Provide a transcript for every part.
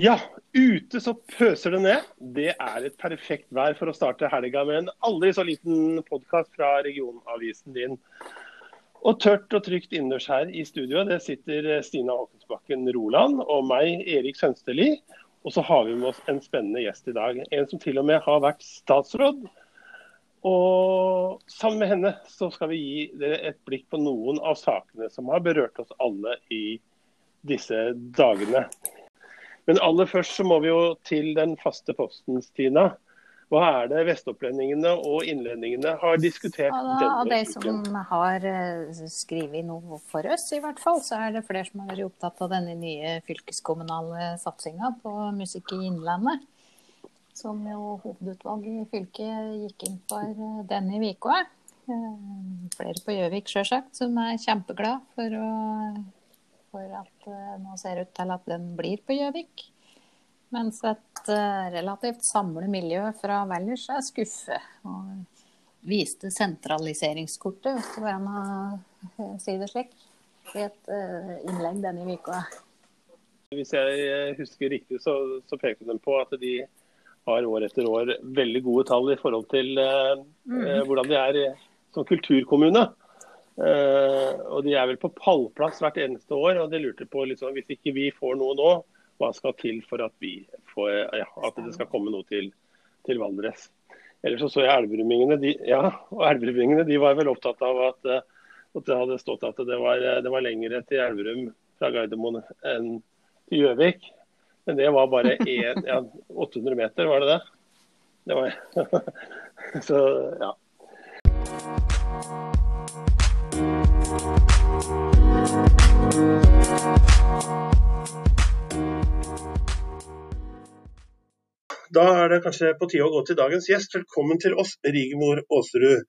Ja, ute så pøser det ned. Det er et perfekt vær for å starte helga med en aldri så liten podkast fra regionavisen din. Og tørt og trygt innendørs her i studio, det sitter Stina Håkonsbakken Roland og meg, Erik Sønsteli. Og så har vi med oss en spennende gjest i dag. En som til og med har vært statsråd. Og sammen med henne så skal vi gi dere et blikk på noen av sakene som har berørt oss alle i disse dagene. Men aller først så må vi jo til den faste posten, Stina. Hva er det vestopplendingene og innlendingene har diskutert ja, Av de som har eh, skrevet noe for oss, i hvert fall, så er det flere som har vært opptatt av denne nye fylkeskommunale satsinga på musikk i Innlandet. Som jo hovedutvalget i fylket gikk inn for eh, denne uka. Eh, Flere på Gjøvik sjølsagt, som er kjempeglad for å for at uh, nå ser det ut til at den blir på Gjøvik. Mens et uh, relativt samlet miljø fra Valdres er skuffet. Og viste sentraliseringskortet, hvis det går an å si det slik, i et innlegg denne uka. Hvis jeg husker riktig, så, så pekte de på at de har år etter år veldig gode tall i forhold til mm. hvordan de er som kulturkommune. Uh, og De er vel på pallplass hvert eneste år. og de lurte på liksom, Hvis ikke vi får noe nå, hva skal til for at, vi får, ja, at det skal komme noe til, til Valdres? Ellers så, så jeg Elverumingene. De, ja, og Elverumingene de var vel opptatt av at, eh, at det hadde stått at det var, det var lengre til Elverum fra Gardermoen enn til Gjøvik. Men det var bare en, ja, 800 meter, var det det? Det var Så ja. Da er det kanskje på tide å gå til dagens gjest. Velkommen til oss, Rigmor Aasrud.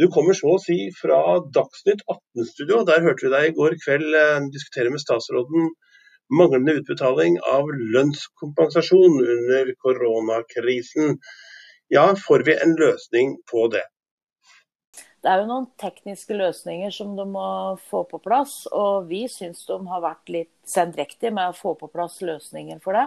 Du kommer så å si fra Dagsnytt 18-studio. Der hørte vi deg i går kveld eh, diskutere med statsråden manglende utbetaling av lønnskompensasjon under koronakrisen. Ja, får vi en løsning på det? Det er jo noen tekniske løsninger som de må få på plass, og vi syns de har vært litt sendrektige med å få på plass løsninger for det.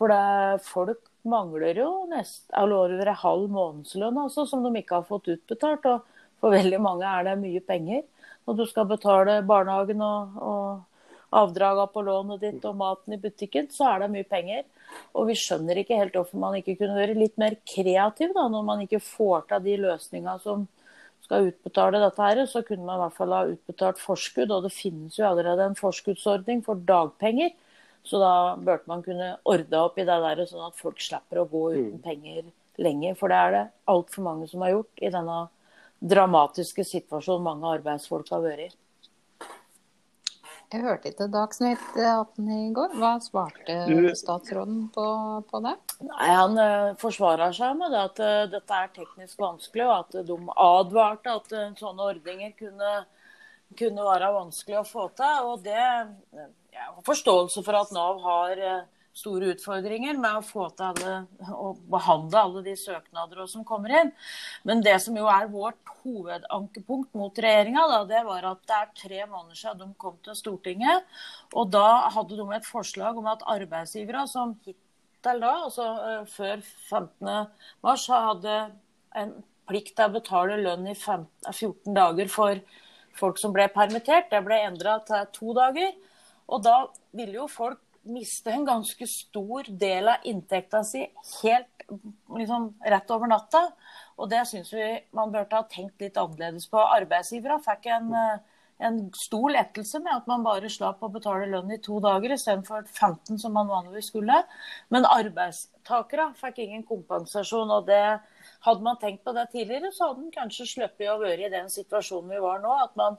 For det, folk mangler jo nest, over en halv månedslønn altså, som de ikke har fått utbetalt. Og for veldig mange er det mye penger når du skal betale barnehagen og, og avdragene på lånet ditt og maten i butikken, så er det mye penger. Og vi skjønner ikke helt hvorfor man ikke kunne være litt mer kreativ da, når man ikke får til de løsningene som skal utbetale dette, her, så kunne man i hvert fall ha utbetalt forskudd. Og det finnes jo allerede en forskuddsordning for dagpenger. Så da burde man kunne ordne opp i det der, sånn at folk slipper å gå uten mm. penger lenger. For det er det altfor mange som har gjort i denne dramatiske situasjonen mange arbeidsfolk har vært i. Jeg hørte ikke Dagsnytt 18 i går. Hva svarte statsråden på, på det? Nei, Han uh, forsvarer seg med det at uh, dette er teknisk vanskelig, og at uh, de advarte at sånne ordninger kunne, kunne, være vanskelig å få til. Og det Jeg har forståelse for at Nav har store utfordringer med å få til alle, å behandle alle de søknader som kommer inn. Men det som jo er vårt hovedankepunkt mot regjeringa, det var at det er tre måneder siden de kom til Stortinget. Og da hadde de et forslag om at arbeidsgivere som hittil da, altså før 15. mars, hadde en plikt til å betale lønn i 15, 14 dager for folk som ble permittert. Det ble endra til to dager. Og da ville jo folk miste en ganske stor del av inntekta si helt liksom, rett over natta. Og det syns vi man burde ha tenkt litt annerledes på. Arbeidsgivere fikk en, en stor lettelse med at man bare slapp å betale lønn i to dager istedenfor 15 som man vanligvis skulle. Men arbeidstakere fikk ingen kompensasjon. og det hadde man tenkt på det tidligere, så hadde man kanskje sluppet å være i den situasjonen vi var nå. At man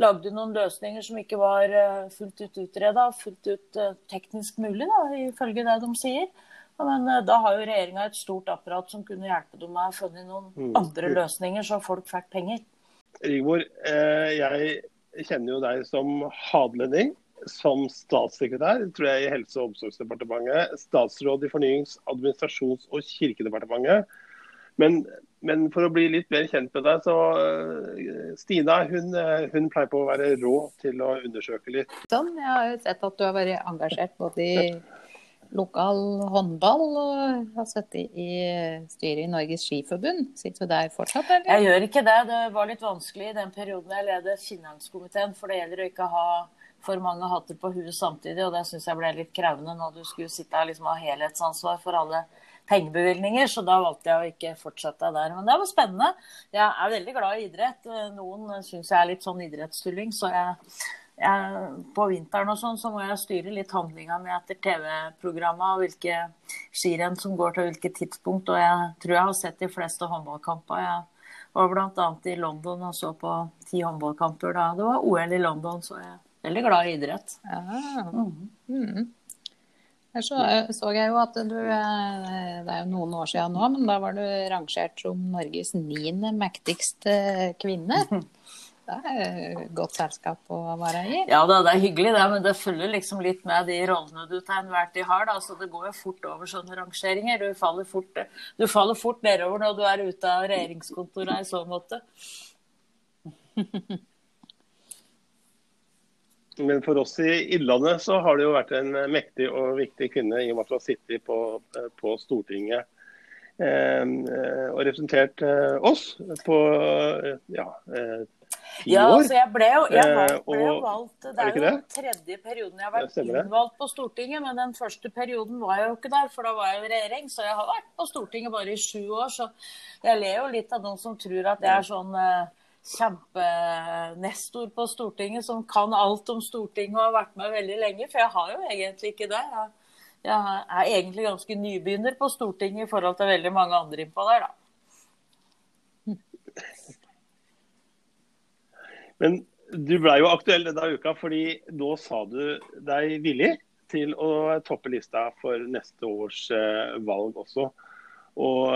lagde noen løsninger som ikke var eh, fullt ut utreda, fullt ut eh, teknisk mulig, da, ifølge det de sier. Men eh, da har jo regjeringa et stort apparat som kunne hjelpe dem med å finne noen mm. andre løsninger, så folk fikk penger. Rigmor, jeg kjenner jo deg som hadelending. Som statssekretær tror jeg, i Helse- og omsorgsdepartementet, statsråd i Fornyings-, administrasjons- og kirkedepartementet. Men men for å bli litt mer kjent med deg, så uh, Stina hun, uh, hun, pleier på å være rå til å undersøke litt. Sånn, Jeg har jo sett at du har vært engasjert både i lokal håndball og har sittet i styret i Norges Skiforbund. Sitter du der fortsatt, eller? Jeg gjør ikke det. Det var litt vanskelig i den perioden jeg ledet finanskomiteen, for det gjelder å ikke ha for mange hatter på huet samtidig, og det syns jeg ble litt krevende når du skulle sitte her liksom ha helhetsansvar for alle pengebevilgninger, så da valgte jeg å ikke fortsette der. Men det var spennende. Jeg er veldig glad i idrett. Noen syns jeg er litt sånn idrettstulling, så jeg, jeg, på vinteren og sånn så må jeg styre litt handlinga mi etter TV-programma og hvilke skirenn som går til hvilket tidspunkt. Og jeg tror jeg har sett de fleste håndballkamper. Jeg var bl.a. i London og så på ti håndballkamper da det var OL i London, så jeg er veldig glad i idrett. Ja. Mm. Mm. Her så, så, jeg jo at du eh, Det er jo noen år siden nå, men da var du rangert som Norges niende mektigste kvinne. Det er godt selskap å være i. Ja da, det er hyggelig det, men det følger liksom litt med de rollene du til enhver tid har. Da. Så det går jo fort over sånne rangeringer. Du faller fort, du faller fort nedover når du er ute av regjeringskontoret i så måte. Men for oss i Innlandet så har det jo vært en mektig og viktig kvinne i og med at du har sittet på, på Stortinget eh, og representert eh, oss på ja, eh, ja. Altså jeg ble jo, jeg Eh, valgt, ble jo valgt Det er det jo den tredje perioden jeg har vært innvalgt på Stortinget, men den første perioden var jeg jo ikke der, for da var jeg jo i regjering. Så jeg har vært på Stortinget bare i sju år, så jeg ler jo litt av noen som tror at jeg er sånn eh, kjempenestor på Stortinget som kan alt om Stortinget og har vært med veldig lenge, for jeg har jo egentlig ikke det. Jeg, jeg er egentlig ganske nybegynner på Stortinget i forhold til veldig mange andre innpå der, da. Men du ble jo aktuell denne uka fordi nå sa du deg villig til å toppe lista for neste års eh, valg også. Og,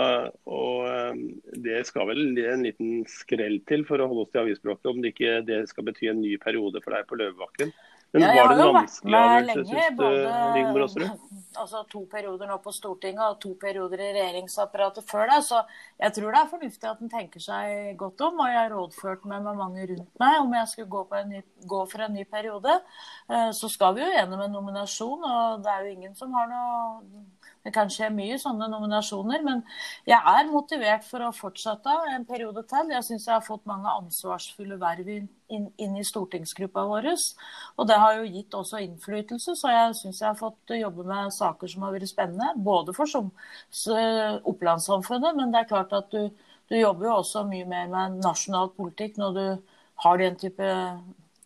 og eh, det skal vel en liten skrell til for å holde oss til avisspråket, om det ikke det skal bety en ny periode for deg på Løvebakken. Men Ja, jeg var det en vanskelig å avgjørelse, syns du, Rigmor Aasrud? Altså to perioder nå på Stortinget og to perioder i regjeringsapparatet før det. Så jeg tror det er fornuftig at en tenker seg godt om. Og jeg har rådført meg med mange rundt meg om jeg skulle gå, på en ny, gå for en ny periode. Eh, Så skal vi jo gjennom en nominasjon, og det er jo ingen som har noe det kan skje mye sånne nominasjoner, men jeg er motivert for å fortsette en periode til. Jeg syns jeg har fått mange ansvarsfulle verv inn, inn, i stortingsgruppa vår. Og det har jo gitt også innflytelse, så jeg syns jeg har fått jobbe med saker som har vært spennende. Både for Opplandssamfunnet, men det er klart at du, du jobber jo også mye mer med nasjonal politikk når du har den type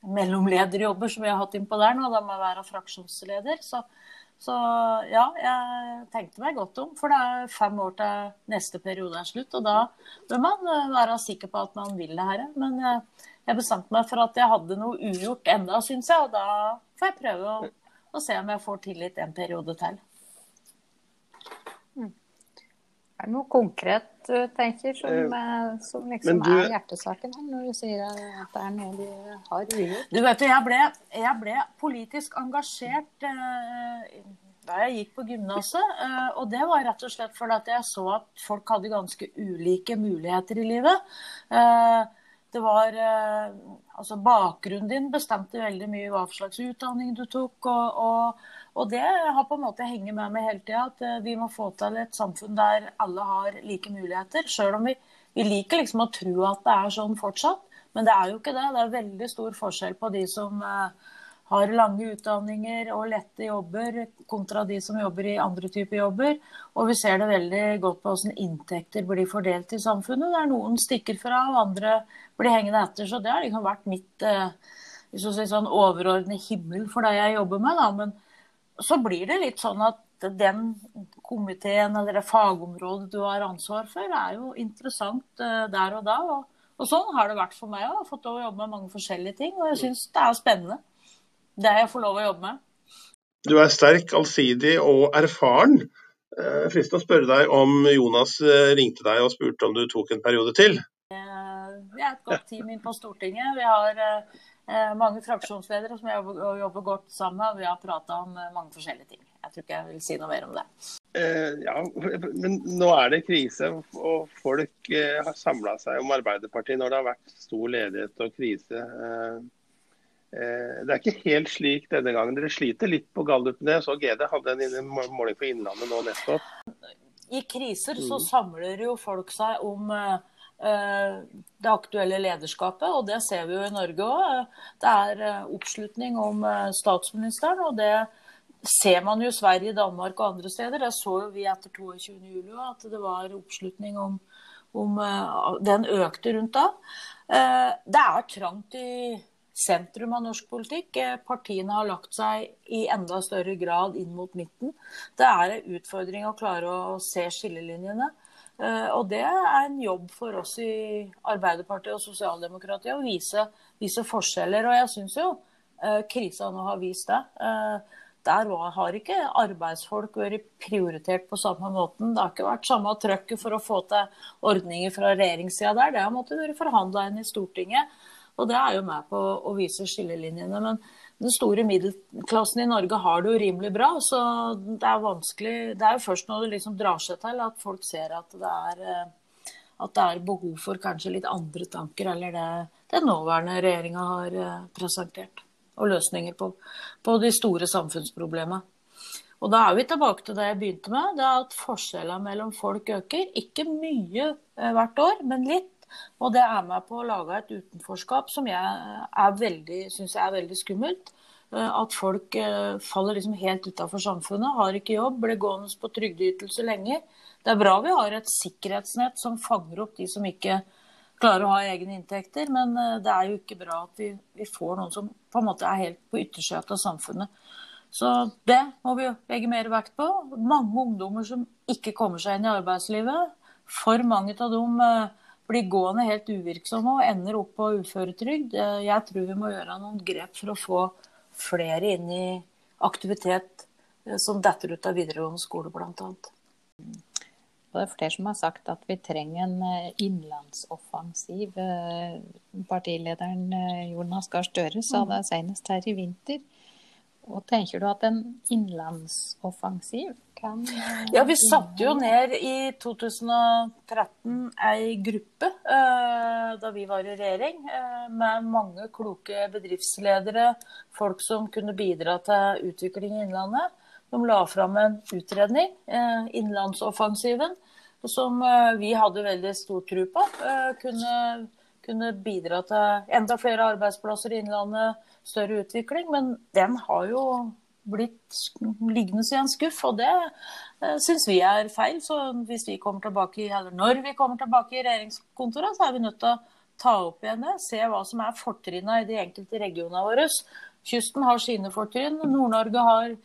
mellomlederjobber som vi har hatt innpå der nå, da med å være fraksjonsleder. Så, så ja, jeg tenkte meg godt om. For det er fem år til neste periode er slutt. Og da bør man eh, være sikker på at man vil det her. Men eh, jeg bestemte meg for at jeg hadde noe ugjort enda, syns jeg. Og da får jeg prøve å, å se om jeg får tillit en periode til. Er det noe konkret du tenker som, eh, som liksom du- er hjertesaken her, når du sier at det er noe de har ugjort? Du vet, jo, jeg ble, jeg ble politisk engasjert eh, da jeg gikk på gymnaset. Eh, og det var rett og slett fordi at jeg så at folk hadde ganske ulike muligheter i livet. Eh, det var eh, Altså, bakgrunnen din bestemte veldig mye hva slags utdanning du tok. og, og og det har på en måte hengt med meg hele tida, at eh, vi må få til et samfunn der alle har like muligheter. Selv om vi, vi liker liksom å tro at det er sånn fortsatt, men det er jo ikke det. Det er veldig stor forskjell på de som eh, har lange utdanninger og lette jobber, kontra de som jobber i andre typer jobber. Og vi ser det veldig godt på hvordan inntekter blir fordelt i samfunnet, der noen stikker fra og andre blir hengende etter. Så det har liksom vært mitt eh, sånn overordnede himmel for det jeg jobber med. da, men så blir det litt sånn at den komiteen eller det fagområdet du har ansvar for, er jo interessant eh, der og da. Og, og sånn har det vært for meg. Jeg har fått lov å jobbe med mange forskjellige ting. Og jeg syns det er spennende, det jeg får lov å jobbe med. Du er sterk, allsidig og erfaren. Jeg Frist å spørre deg om Jonas eh, ringte deg og spurte om du tok en periode til. Eh, Vi er et godt team inn på Stortinget. Vi har eh, eh, mange fraksjonsledere som jeg jobber, godt sammen med. Vi har prata om eh, mange forskjellige ting. Jeg tror ikke jeg vil si noe mer om det. Eh, ja, men nå er det krise, og folk eh, har samla seg om Arbeiderpartiet når det har vært stor ledighet og krise. Eh, Eh, det er ikke helt slik denne gangen. Dere sliter litt på gallupene. Så GD hadde en måling på Innlandet nå nettopp. I kriser så mm. samler jo folk seg om eh, det aktuelle lederskapet, og det ser vi jo i Norge òg. Det er eh, oppslutning om statsministeren, og det ser man jo i Sverige, Danmark og andre steder. Det så jo vi etter 22.07. at det var oppslutning om, om Den økte rundt da. Det er trangt i sentrum av norsk politikk. Eh, partiene har lagt seg i enda større grad inn mot midten. Det er en utfordring å klare å se skillelinjene. Eh, og det er en jobb for oss i Arbeiderpartiet og sosialdemokratiet å vise, vise forskjeller. Og jeg syns jo eh, krisa nå har vist det. Der har ikke arbeidsfolk vært prioritert på samme måten. Det har ikke vært samme trøkket for å få til ordninger fra regjeringssida der. Det har måttet være forhandla inn i Stortinget. Og det er jo med på å vise skillelinjene. Men den store middelklassen i Norge har det jo rimelig bra. Så det er vanskelig Det er jo først når det liksom drar seg til at folk ser at det er, eh, at det er behov for kanskje litt andre tanker eller det den nåværende regjeringa har eh, presentert. Og løsninger på, på de store samfunnsproblemene. Og da er vi tilbake til det jeg begynte med. Det er at forskjellene mellom folk øker. Ikke mye eh, hvert år, men litt. Og det er med på å lage et utenforskap som jeg syns er veldig skummelt. Eh, at folk eh, faller liksom helt utafor samfunnet, har ikke jobb, blir gående på trygdeytelse lenge. Det er bra vi har et sikkerhetsnett som fanger opp de som ikke klarer å ha egne inntekter, men eh, det er jo ikke bra at vi, vi får noen som på en måte er helt på yttersida av samfunnet. Så det må vi legge mer vekt på. Mange ungdommer som ikke kommer seg inn i arbeidslivet. For mange av dem blir gående helt uvirksomme og ender opp på uføretrygd. Eh, jeg tror vi må gjøre noen grep for å få flere inn i aktivitet eh, som detter ut av videregående skole, bl.a. Det er flere som har sagt at vi trenger en eh, innlandsoffensiv. Partilederen Jonas Gahr Støre sa mm. det senest her i vinter. Og tenker du at en innlandsoffensiv kan eh, Ja, vi satte jo ned i 2013 ei gruppe uh, da vi var i regjering, uh, med mange kloke bedriftsledere, folk som kunne bidra til utvikling i Innlandet. De la fram en utredning, uh, Innlandsoffensiven, som vi hadde veldig stor tro på. Kunne, kunne bidra til enda flere arbeidsplasser i Innlandet større utvikling. Men den har jo blitt liggende i en skuff, og det uh, syns vi er feil. Så hvis vi kommer tilbake, eller når vi kommer tilbake i regjeringskontorene, så er vi nødt til å ta opp igjen det. Se hva som er fortrinnene i de enkelte regionene våre. Kysten har sine fortrinn. Nord-Norge har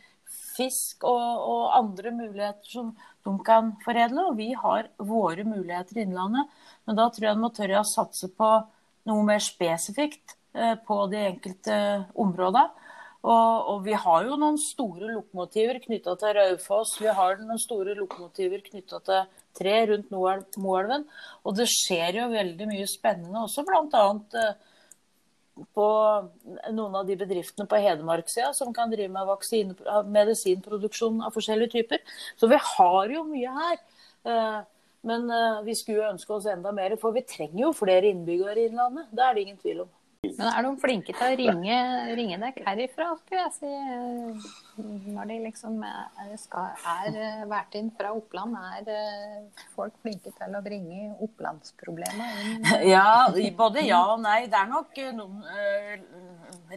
fisk og, og, andre muligheter som de kan foredle. Og vi har våre muligheter i Innlandet. Men da tror jeg en må tørre å satse på noe mer spesifikt Eh, på de enkelte områdene. Og, og, vi har jo noen store lokomotiver knytta til Raufoss. Vi har noen store lokomotiver knytta til tre rundt Moelven. Og det skjer jo veldig mye spennende også, blant Eh, på noen av de bedriftene på Hedmarksida som kan drive med vaksine, medisinproduksjon av forskjellige typer. Så vi har jo mye her. Eh, men vi skulle ønske oss enda mer, for vi trenger jo flere innbyggere i Innlandet. Det er det ingen tvil om. Men er de flinke til å ringe, ringe deg herifra, skulle jeg si? Når de liksom er, skal, er vært inn fra Oppland, er eh, folk flinke til å bringe opplandsproblemer inn? Ja, både ja og nei. Det er nok noen eh,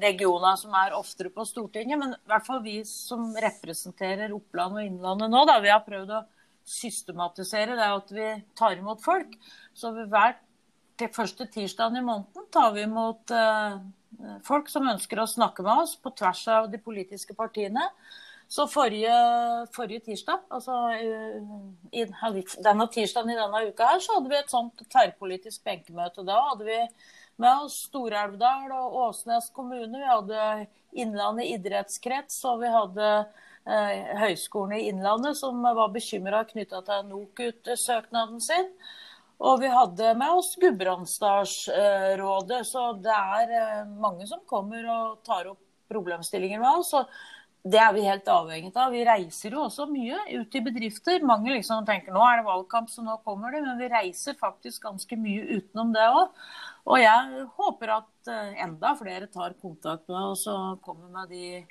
regioner som er oftere på Stortinget. Men i hvert fall vi som representerer Oppland og Innlandet nå, da, vi har prøvd å systematisere det at vi tar imot folk. Så hvert til første tirsdagen i måneden tar vi imot uh, folk som ønsker å snakke med oss på tvers av de politiske partiene. Så forrige, forrige tirsdag, altså i, denne tirsdagen i denne uka her, så hadde vi et sånt tverrpolitisk benkemøte. Da hadde vi med oss Stor-Elvdal og Åsnes kommune. Vi hadde Innlandet idrettskrets, og vi hadde eh, Høgskolen i Innlandet som var bekymra knytta til NOKUT-søknaden sin. Og vi hadde med oss Gudbrandsdalsrådet, så det er eh, mange som kommer og tar opp problemstillinger med oss. Og det er vi helt avhengig av. Vi reiser jo også mye ut i bedrifter. Mange liksom tenker nå er det valgkamp, så nå kommer det. Men vi reiser faktisk ganske mye utenom det òg. Og jeg håper at eh, enda flere tar kontakt med oss og kommer med de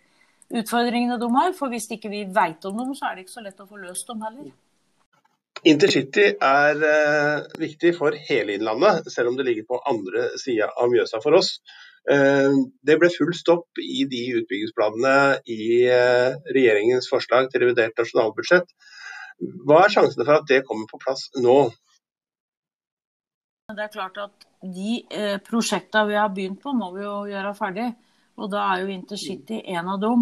utfordringene de har. For hvis ikke vi veit om dem, så er det ikke så lett å få løst dem heller. Intercity er eh, viktig for hele Innlandet, selv om det ligger på andre sida av Mjøsa for oss. Eh, det ble full stopp i de utbyggingsplanene i eh, regjeringens forslag til revidert nasjonalbudsjett. Hva er sjansene for at det kommer på plass nå? Det er klart at De prosjektene vi har begynt på, må vi jo gjøre ferdig. Og da er jo intercity en av dem.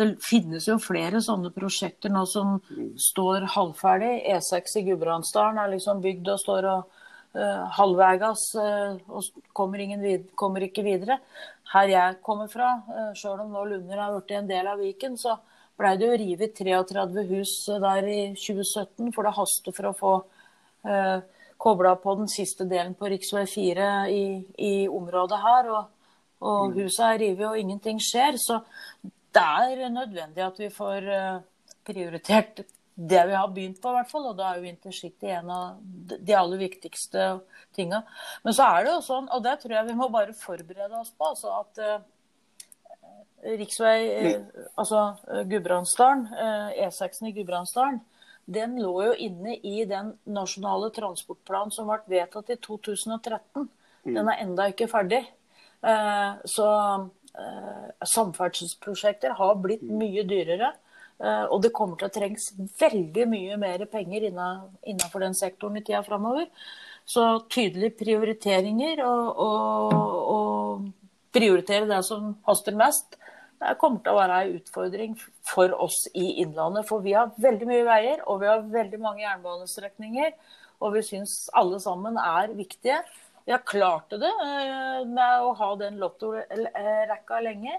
Eh, det finnes jo flere sånne prosjekter nå som står halvferdig. E6 i Gudbrandsdalen er liksom bygd og står og uh, halvveis uh, og kommer, vid kommer, ikke videre. Her jeg kommer fra, uh, sjøl om nå Lunder har blitt en del av Viken, så blei det jo revet 33 hus der i 2017, for det haster for å få uh, kobla på den siste delen på rv. 4 i, i, området her. og og mm. huset er revet og ingenting skjer. Så det er nødvendig at vi får eh, prioritert det vi har begynt på, i hvert fall. Og da er jo intercity en av de aller viktigste tinga. Men så er det jo sånn, og det tror jeg vi må bare forberede oss på, altså at uh, riksvei uh, Altså Gudbrandsdalen, E6-en i Gudbrandsdalen, den lå jo inne i den nasjonale transportplanen som ble vedtatt i 2013. Mm. Den er enda ikke ferdig. Så Eh, samferdselsprosjekter har blitt mm. mye dyrere. Eh, og det kommer til å trengs veldig mye mer penger innenfor den sektoren i tida framover. Så tydelige prioriteringer og, og, og prioritere det som haster mest, det kommer til å være en utfordring for oss i Innlandet. For vi har veldig mye veier, og vi har veldig mange jernbanestrekninger. Og vi syns alle sammen er viktige. Vi har klart det eh, med å ha den lottorekka lenge.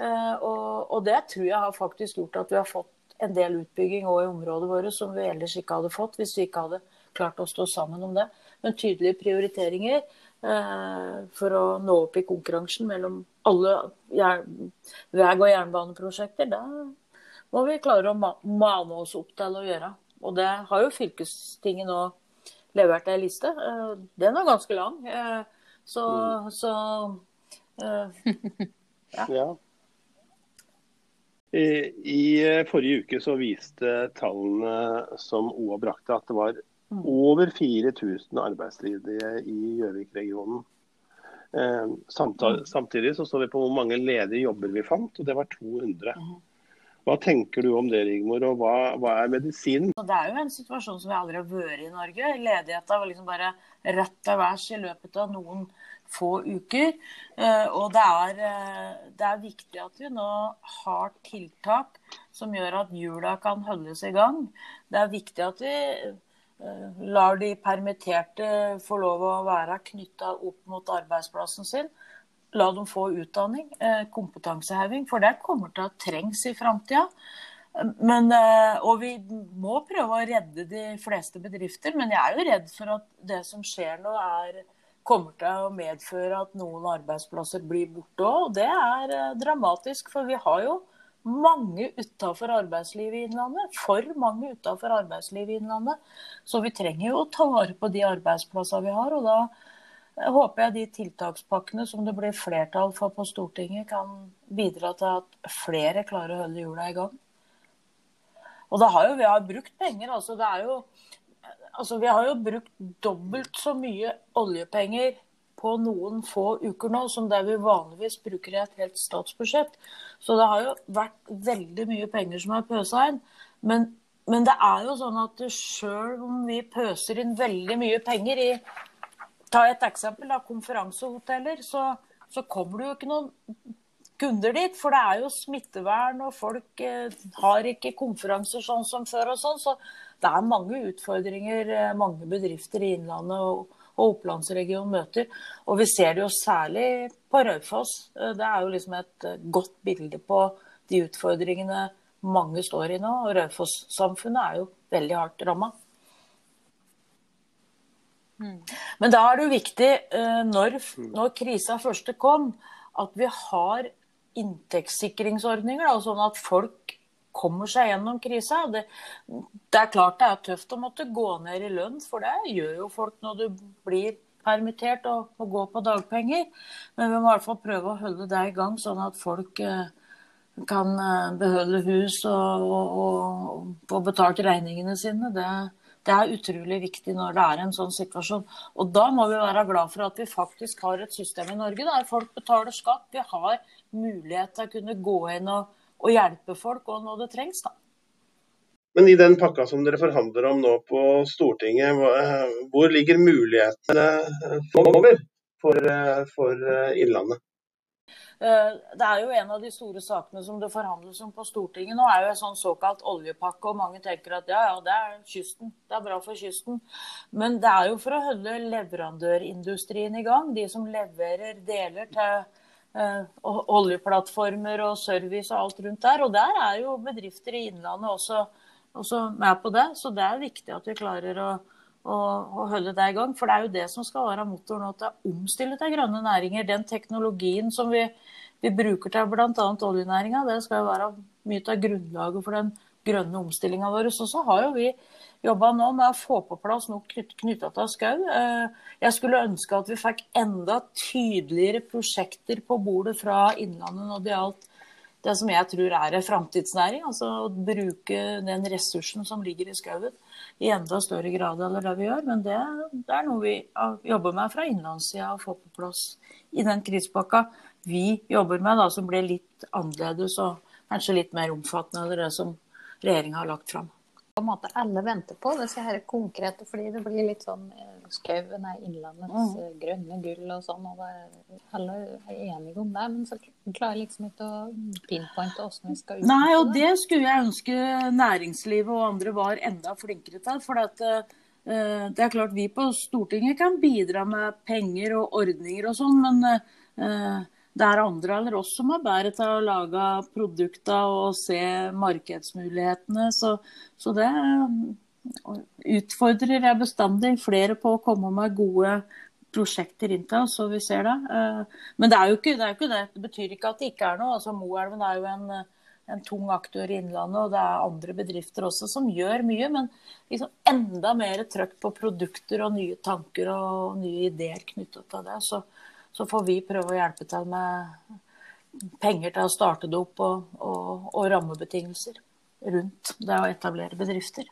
Eh, og, det tror jeg har faktisk gjort at vi har fått en del utbygging i området vårt som vi ellers ikke hadde fått hvis vi ikke hadde klart å stå sammen om det. Men tydelige prioriteringer eh, for å nå opp i konkurransen mellom alle vei- og jernbaneprosjekter, det må vi klare å mane oss opp til å gjøre. Og det har jo fylkestinget nå levert ei liste. Eh, den var ganske lang. Eh, så, mm. så uh, ja. ja. I, I, forrige uke så viste tallene som OA brakte, at det var mm. over 4000 arbeidsledige i Gjøvik-regionen. Eh, samtidig, samtidig så så vi på hvor mange ledige jobber vi fant, og det var 200. Mm. Hva tenker du om det, Rigmor, og hva, hva, er medisinen? Det er jo en situasjon som vi aldri har vært i Norge. Ledigheten var liksom bare rett til værs i løpet av noen få uker. Eh, og det er, eh, det er, viktig at vi nå har tiltak som gjør at hjula kan holdes i gang. Det er viktig at vi eh, lar de permitterte få lov å være knytta opp mot arbeidsplassen sin la dem få utdanning, eh, kompetanseheving, for det kommer til å trengs i framtida. Eh, og vi må prøve å redde de fleste bedrifter, men jeg er jo redd for at det som skjer nå, er, kommer til å medføre at noen arbeidsplasser blir borte òg. Og det er eh, dramatisk, for vi har jo mange utafor arbeidslivet i Innlandet. For mange utafor arbeidslivet i Innlandet. Så vi trenger jo å ta vare på de arbeidsplassene vi har. og da håper jeg de tiltakspakkene som det blir flertall for på Stortinget, kan bidra til at flere klarer å holde hjula i gang. Og da har jo vi har brukt penger. altså det er jo altså Vi har jo brukt dobbelt så mye oljepenger på noen få uker nå som det vi vanligvis bruker i et helt statsbudsjett. Så det har jo vært veldig mye penger som er pøsa inn. Men, men det er jo sånn at sjøl om vi pøser inn veldig mye penger i Ta et eksempel, da, konferansehoteller. Så, så kommer det jo ikke noen kunder dit, for det er jo smittevern, og folk eh, har ikke konferanser sånn som før og sånn. Så det er mange utfordringer eh, mange bedrifter i Innlandet og, og Opplandsregionen møter. Og vi ser det jo særlig på Raufoss. Eh, det er jo liksom et eh, godt bilde på de utfordringene mange står i nå. Og Raufoss-samfunnet er jo veldig hardt ramma. Men da er det jo viktig, eh, når, når krisa først kom, at vi har inntektssikringsordninger, da, sånn at folk kommer seg gjennom krisa. Det, det, er klart det er tøft å måtte gå ned i lønn, for det gjør jo folk når du blir permittert og, må går på dagpenger. Men vi må i hvert fall prøve å holde det i gang, sånn at folk eh, kan eh, beholde hus og, få betalt regningene sine. Det, det er utrolig viktig når det er en sånn situasjon. Og da må vi være glad for at vi faktisk har et system i Norge der folk betaler skatt. Vi har mulighet til å kunne gå inn og, og hjelpe folk og når det trengs. da. Men i den pakka som dere forhandler om nå på Stortinget, hvor ligger mulighetene for, for, for Innlandet? Eh, det er jo en av de store sakene som det forhandles om på Stortinget nå, er jo en sånn såkalt oljepakke. og Mange tenker at ja, ja, det er kysten. Det er bra for kysten. Men det er jo for å holde leverandørindustrien i gang. De som leverer deler til eh, oljeplattformer og service og alt rundt der. Og der er jo bedrifter i Innlandet også også med på det. Så det er viktig at vi klarer å, å, å, holde det i gang. For det er jo det som skal være motoren til å omstille til grønne næringer. Den teknologien som vi, vi bruker til bl.a. oljenæringa, det skal jo være mye av grunnlaget for den grønne omstillinga vår. Og så har jo vi jobba nå med å få på plass noe knytta til skau. Eh, jeg skulle ønske at vi fikk enda tydeligere prosjekter på bordet fra Innlandet når det gjaldt det som jeg tror er en framtidsnæring. Altså å bruke den ressursen som ligger i skauen i enda større grad enn det vi gjør. Men det, det er noe vi jobber med fra innlandssida å få på plass i den krisepakka vi jobber med, da, som blir litt annerledes og kanskje litt mer omfattende enn det som regjeringa har lagt fram på en måte alle venter på. Disse her konkrete, fordi det blir litt sånn eh, Skauen er Innlandets mm. Eh, grønne gull og sånn. og er, Alle er enige om det, men så klarer liksom ikke å pinpointe åssen vi skal ut. Nei, og det skulle jeg ønske næringslivet og andre var enda flinkere til. for at uh, det er klart Vi på Stortinget kan bidra med penger og ordninger og sånn, men det er andre eller oss som er bedre til å lage produkter og se markedsmulighetene. Så, så det utfordrer jeg bestandig flere på å komme med gode prosjekter inn til oss, så vi ser det. Eh, men det er jo ikke det. Er ikke det. det betyr ikke at det ikke er noe. Altså, Moelven er jo en, en, tung aktør i Innlandet, og det er andre bedrifter også som gjør mye. Men liksom enda mer trøkk på produkter og nye tanker og nye ideer knyttet til det. Så, så får vi prøve å hjelpe til med penger til å starte det opp og, og, og rammebetingelser rundt det å etablere bedrifter.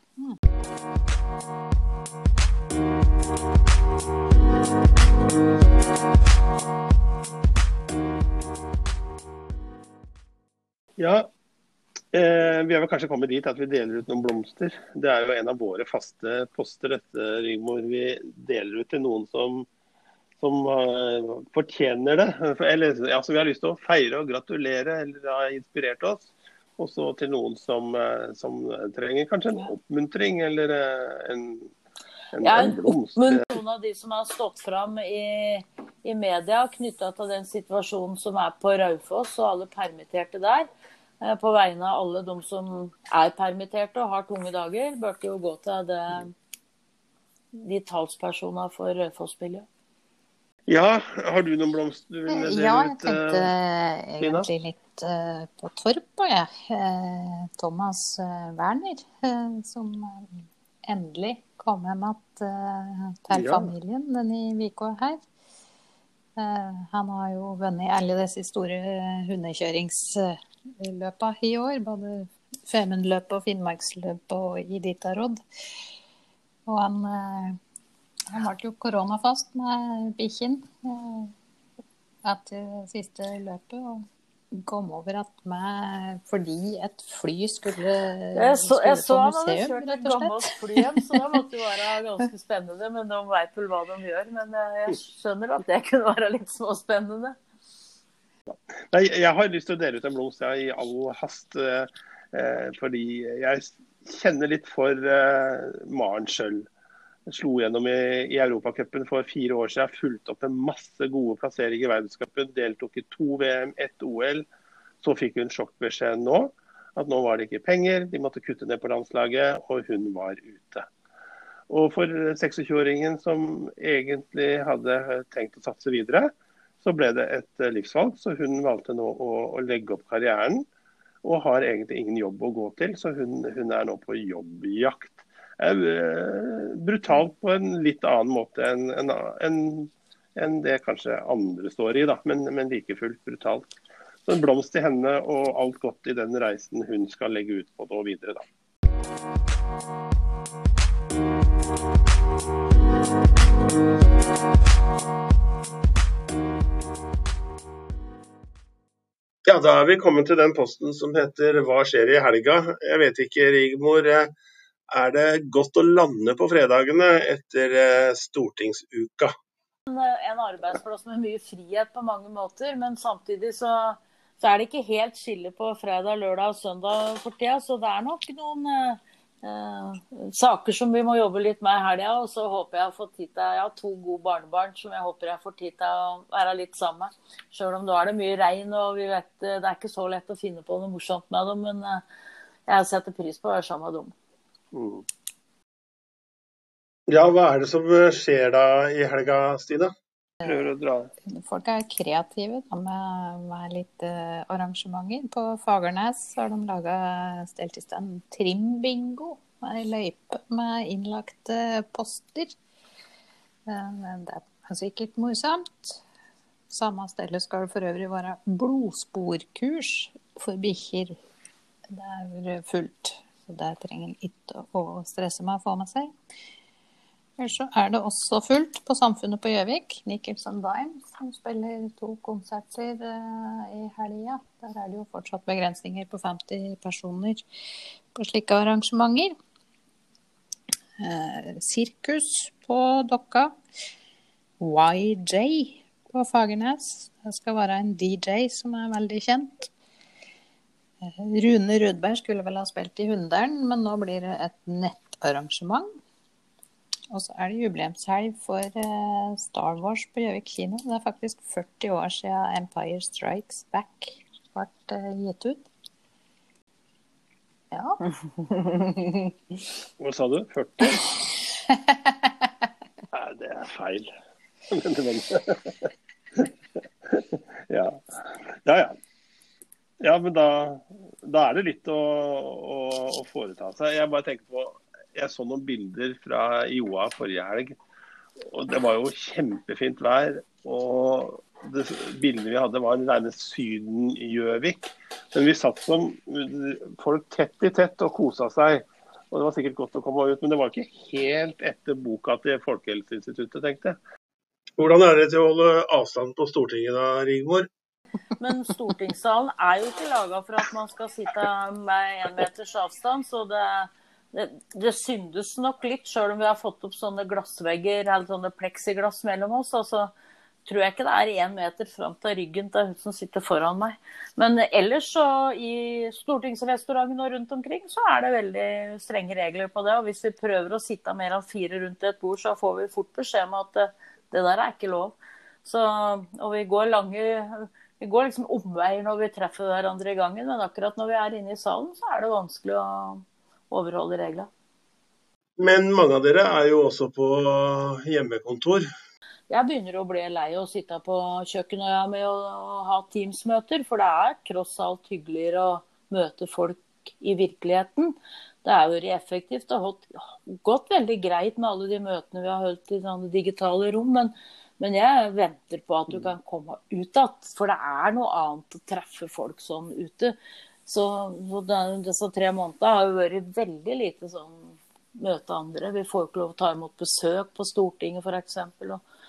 Ja, eh, vi har vel kanskje kommet dit at vi deler ut noen blomster. Det er jo en av våre faste poster, dette, Rigmor. Vi deler ut til noen som som uh, fortjener det. Eller, altså, vi har lyst til å feire og gratulere eller har inspirert oss. Og så til noen som, uh, som, trenger kanskje en oppmuntring eller uh, en, en, ja, en. Noen av de som har stått fram i, i media knytta til den situasjonen som er på Raufoss og alle permitterte der. På vegne av alle de som er permitterte og har tunge dager, burde jo gå til det, de talspersonene for Raufoss-miljøet. Ja, har du noen blomster du vil dele ut? Ja, jeg tenkte uh, egentlig litt uh, på Torp og jeg. Uh, Thomas Werner, som endelig kom hjem igjen til ja. familien denne uka her. han har jo vunnet alle disse store hundekjøringsløpa i år. Både Femundløpet og Finnmarksløpet og Iditarod. Og han han ble jo koronafast med bikkjen eh, etter siste løpet. og kom over at meg fordi et fly skulle, jeg så, jeg så på museum, rett og slett. Jeg så han hadde kjørt et gammelt fly hjem, så det måtte jo være ganske spennende. Men de veit vel hva de gjør. Men jeg skjønner at det kunne være litt småspennende. Nei, jeg har lyst til å dele ut en blomst i all hast. Eh, fordi jeg kjenner litt for eh, Maren sjøl slo gjennom i, i Europacupen for fire år siden. Fulgte opp med masse gode plasseringer i verdenscupen. Deltok i to VM, ett OL. Så fikk hun sjokkbeskjed nå at nå var det ikke penger, de måtte kutte ned på landslaget, og hun var ute. Og for 26-åringen som egentlig hadde tenkt å satse videre, så ble det et livsvalg. Så hun valgte nå å, å legge opp karrieren, og har egentlig ingen jobb å gå til. Så hun, hun er nå på jobbjakt. Brutalt på en litt annen måte enn en, en, en det kanskje andre står i, da, men, men like fullt brutalt. Så en blomst til henne og alt godt i den reisen hun skal legge ut på nå videre. da. Ja, da er vi kommet til den posten som heter 'Hva skjer i helga?' Jeg vet ikke, Rigmor. Er det godt å lande på fredagene etter eh, stortingsuka? En arbeidsplass med mye frihet på mange måter, men samtidig så, så er det ikke helt skille på fredag, lørdag og søndag for tida. Så det er nok noen eh, Eh, saker som vi må jobbe litt med i helga. Og så håper jeg å få tid til Jeg har to gode barnebarn som jeg håper jeg får tid til å være litt sammen med. Sjøl om da er det mye regn og vi vet eh, det er ikke så lett å finne på noe morsomt med dem. Men eh, jeg setter pris på å være sammen med dem. Mm. Ja, hva er det som skjer da i helga, Stine? Folk er kreative da, med, med, litt uh, arrangementer. På Fagernes har de laga stelt i stand trimbingo. Ei løype med innlagte poster. Men det er sikkert morsomt. Samme sted skal det for øvrig være blodsporkurs for bikkjer. Det er fullt, så der trenger en ikke å stresse med å få med seg. Ellers så er det også fullt på Samfunnet på Gjøvik. Nickels and Dimes som spiller to konserter uh, i helga. Der er det jo fortsatt begrensninger på 50 personer på slike arrangementer. Uh, sirkus på Dokka. YJ på Fagernes. Det skal være en DJ som er veldig kjent. Rune Rudberg skulle vel ha spilt i Hunderen, men nå blir det et nettarrangement. Og så er det jubileumshelg for uh, Star Wars på Gjøvik kino. Det er faktisk 40 år siden Empire Strikes Back ble uh, gitt ut. Ja. Hva sa du? 40? Nei, det er feil. ja. ja, ja. Ja, men da, da er det litt å, å, å foreta seg. Jeg bare tenker på jeg så noen bilder fra Joa forrige helg. og Det var jo kjempefint vær. og det Bildene vi hadde, var nærmest Syden-Gjøvik. Men vi satt som folk tett i tett og kosa seg. Og Det var sikkert godt å komme ut, men det var ikke helt etter boka til Folkehelseinstituttet, tenkte jeg. Hvordan er det til å holde avstand på Stortinget da, Rigmor? Men stortingssalen er jo ikke laga for at man skal sitte med én meters avstand. Så det, det, det syndes nok litt, sjøl om vi har fått opp sånne glassvegger eller sånne pleksiglass mellom oss. altså tror jeg ikke det er én meter fram til ryggen til hun som sitter foran meg. Men ellers så i stortingsrestauranten og rundt omkring så er det veldig strenge regler på det. Og hvis vi prøver å sitte mer enn fire rundt et bord, så får vi fort beskjed om at det, det der er ikke lov. Så, og vi går lange vi går liksom omveier når vi treffer hverandre i gangen, men akkurat når vi er inne i salen, så er det vanskelig å overholde reglene. Men mange av dere er jo også på hjemmekontor. Jeg begynner å bli lei å sitte på kjøkkenøya med å, ha Teams-møter, for det er tross alt hyggeligere å møte folk i virkeligheten. Det er jo effektivt og gått veldig greit med alle de møtene vi har holdt i digitale rom. Men, men, jeg venter på at du kan komme ut igjen. For det er noe annet å treffe folk sånn ute. Så, så den, disse tre månedene har jo vært veldig lite sånn møte andre. Vi får ikke lov å ta imot besøk på Stortinget f.eks. Og,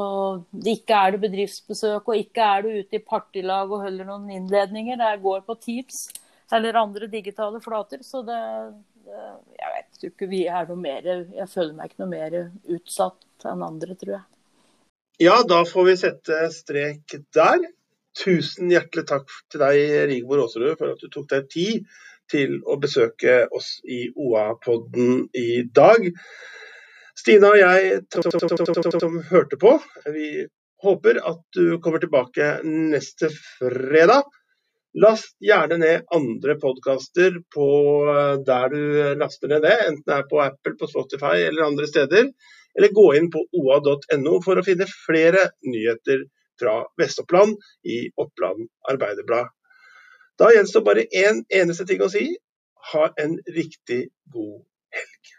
og ikke er det bedriftsbesøk, og ikke er du ute i partilag og holder noen innledninger. Det går på Teams eller andre digitale flater. Så det, det Jeg vet jo ikke vi er noe mer Jeg føler meg ikke noe mer utsatt enn andre, tror jeg. Ja, da får vi sette strek der. Tusen hjertelig takk til deg, Rigmor Aasrud, for at du tok deg tid til å besøke oss i OA-podden i dag. Stina og jeg som hørte på, vi håper at du kommer tilbake neste fredag. Last gjerne ned andre podkaster på der du laster ned det, enten det er på Apple, på Spotify eller andre steder eller gå inn på oa.no for å finne flere nyheter fra Vest-Oppland i Oppland Arbeiderblad. Da gjenstår bare én en eneste ting å si. Ha en riktig god helg.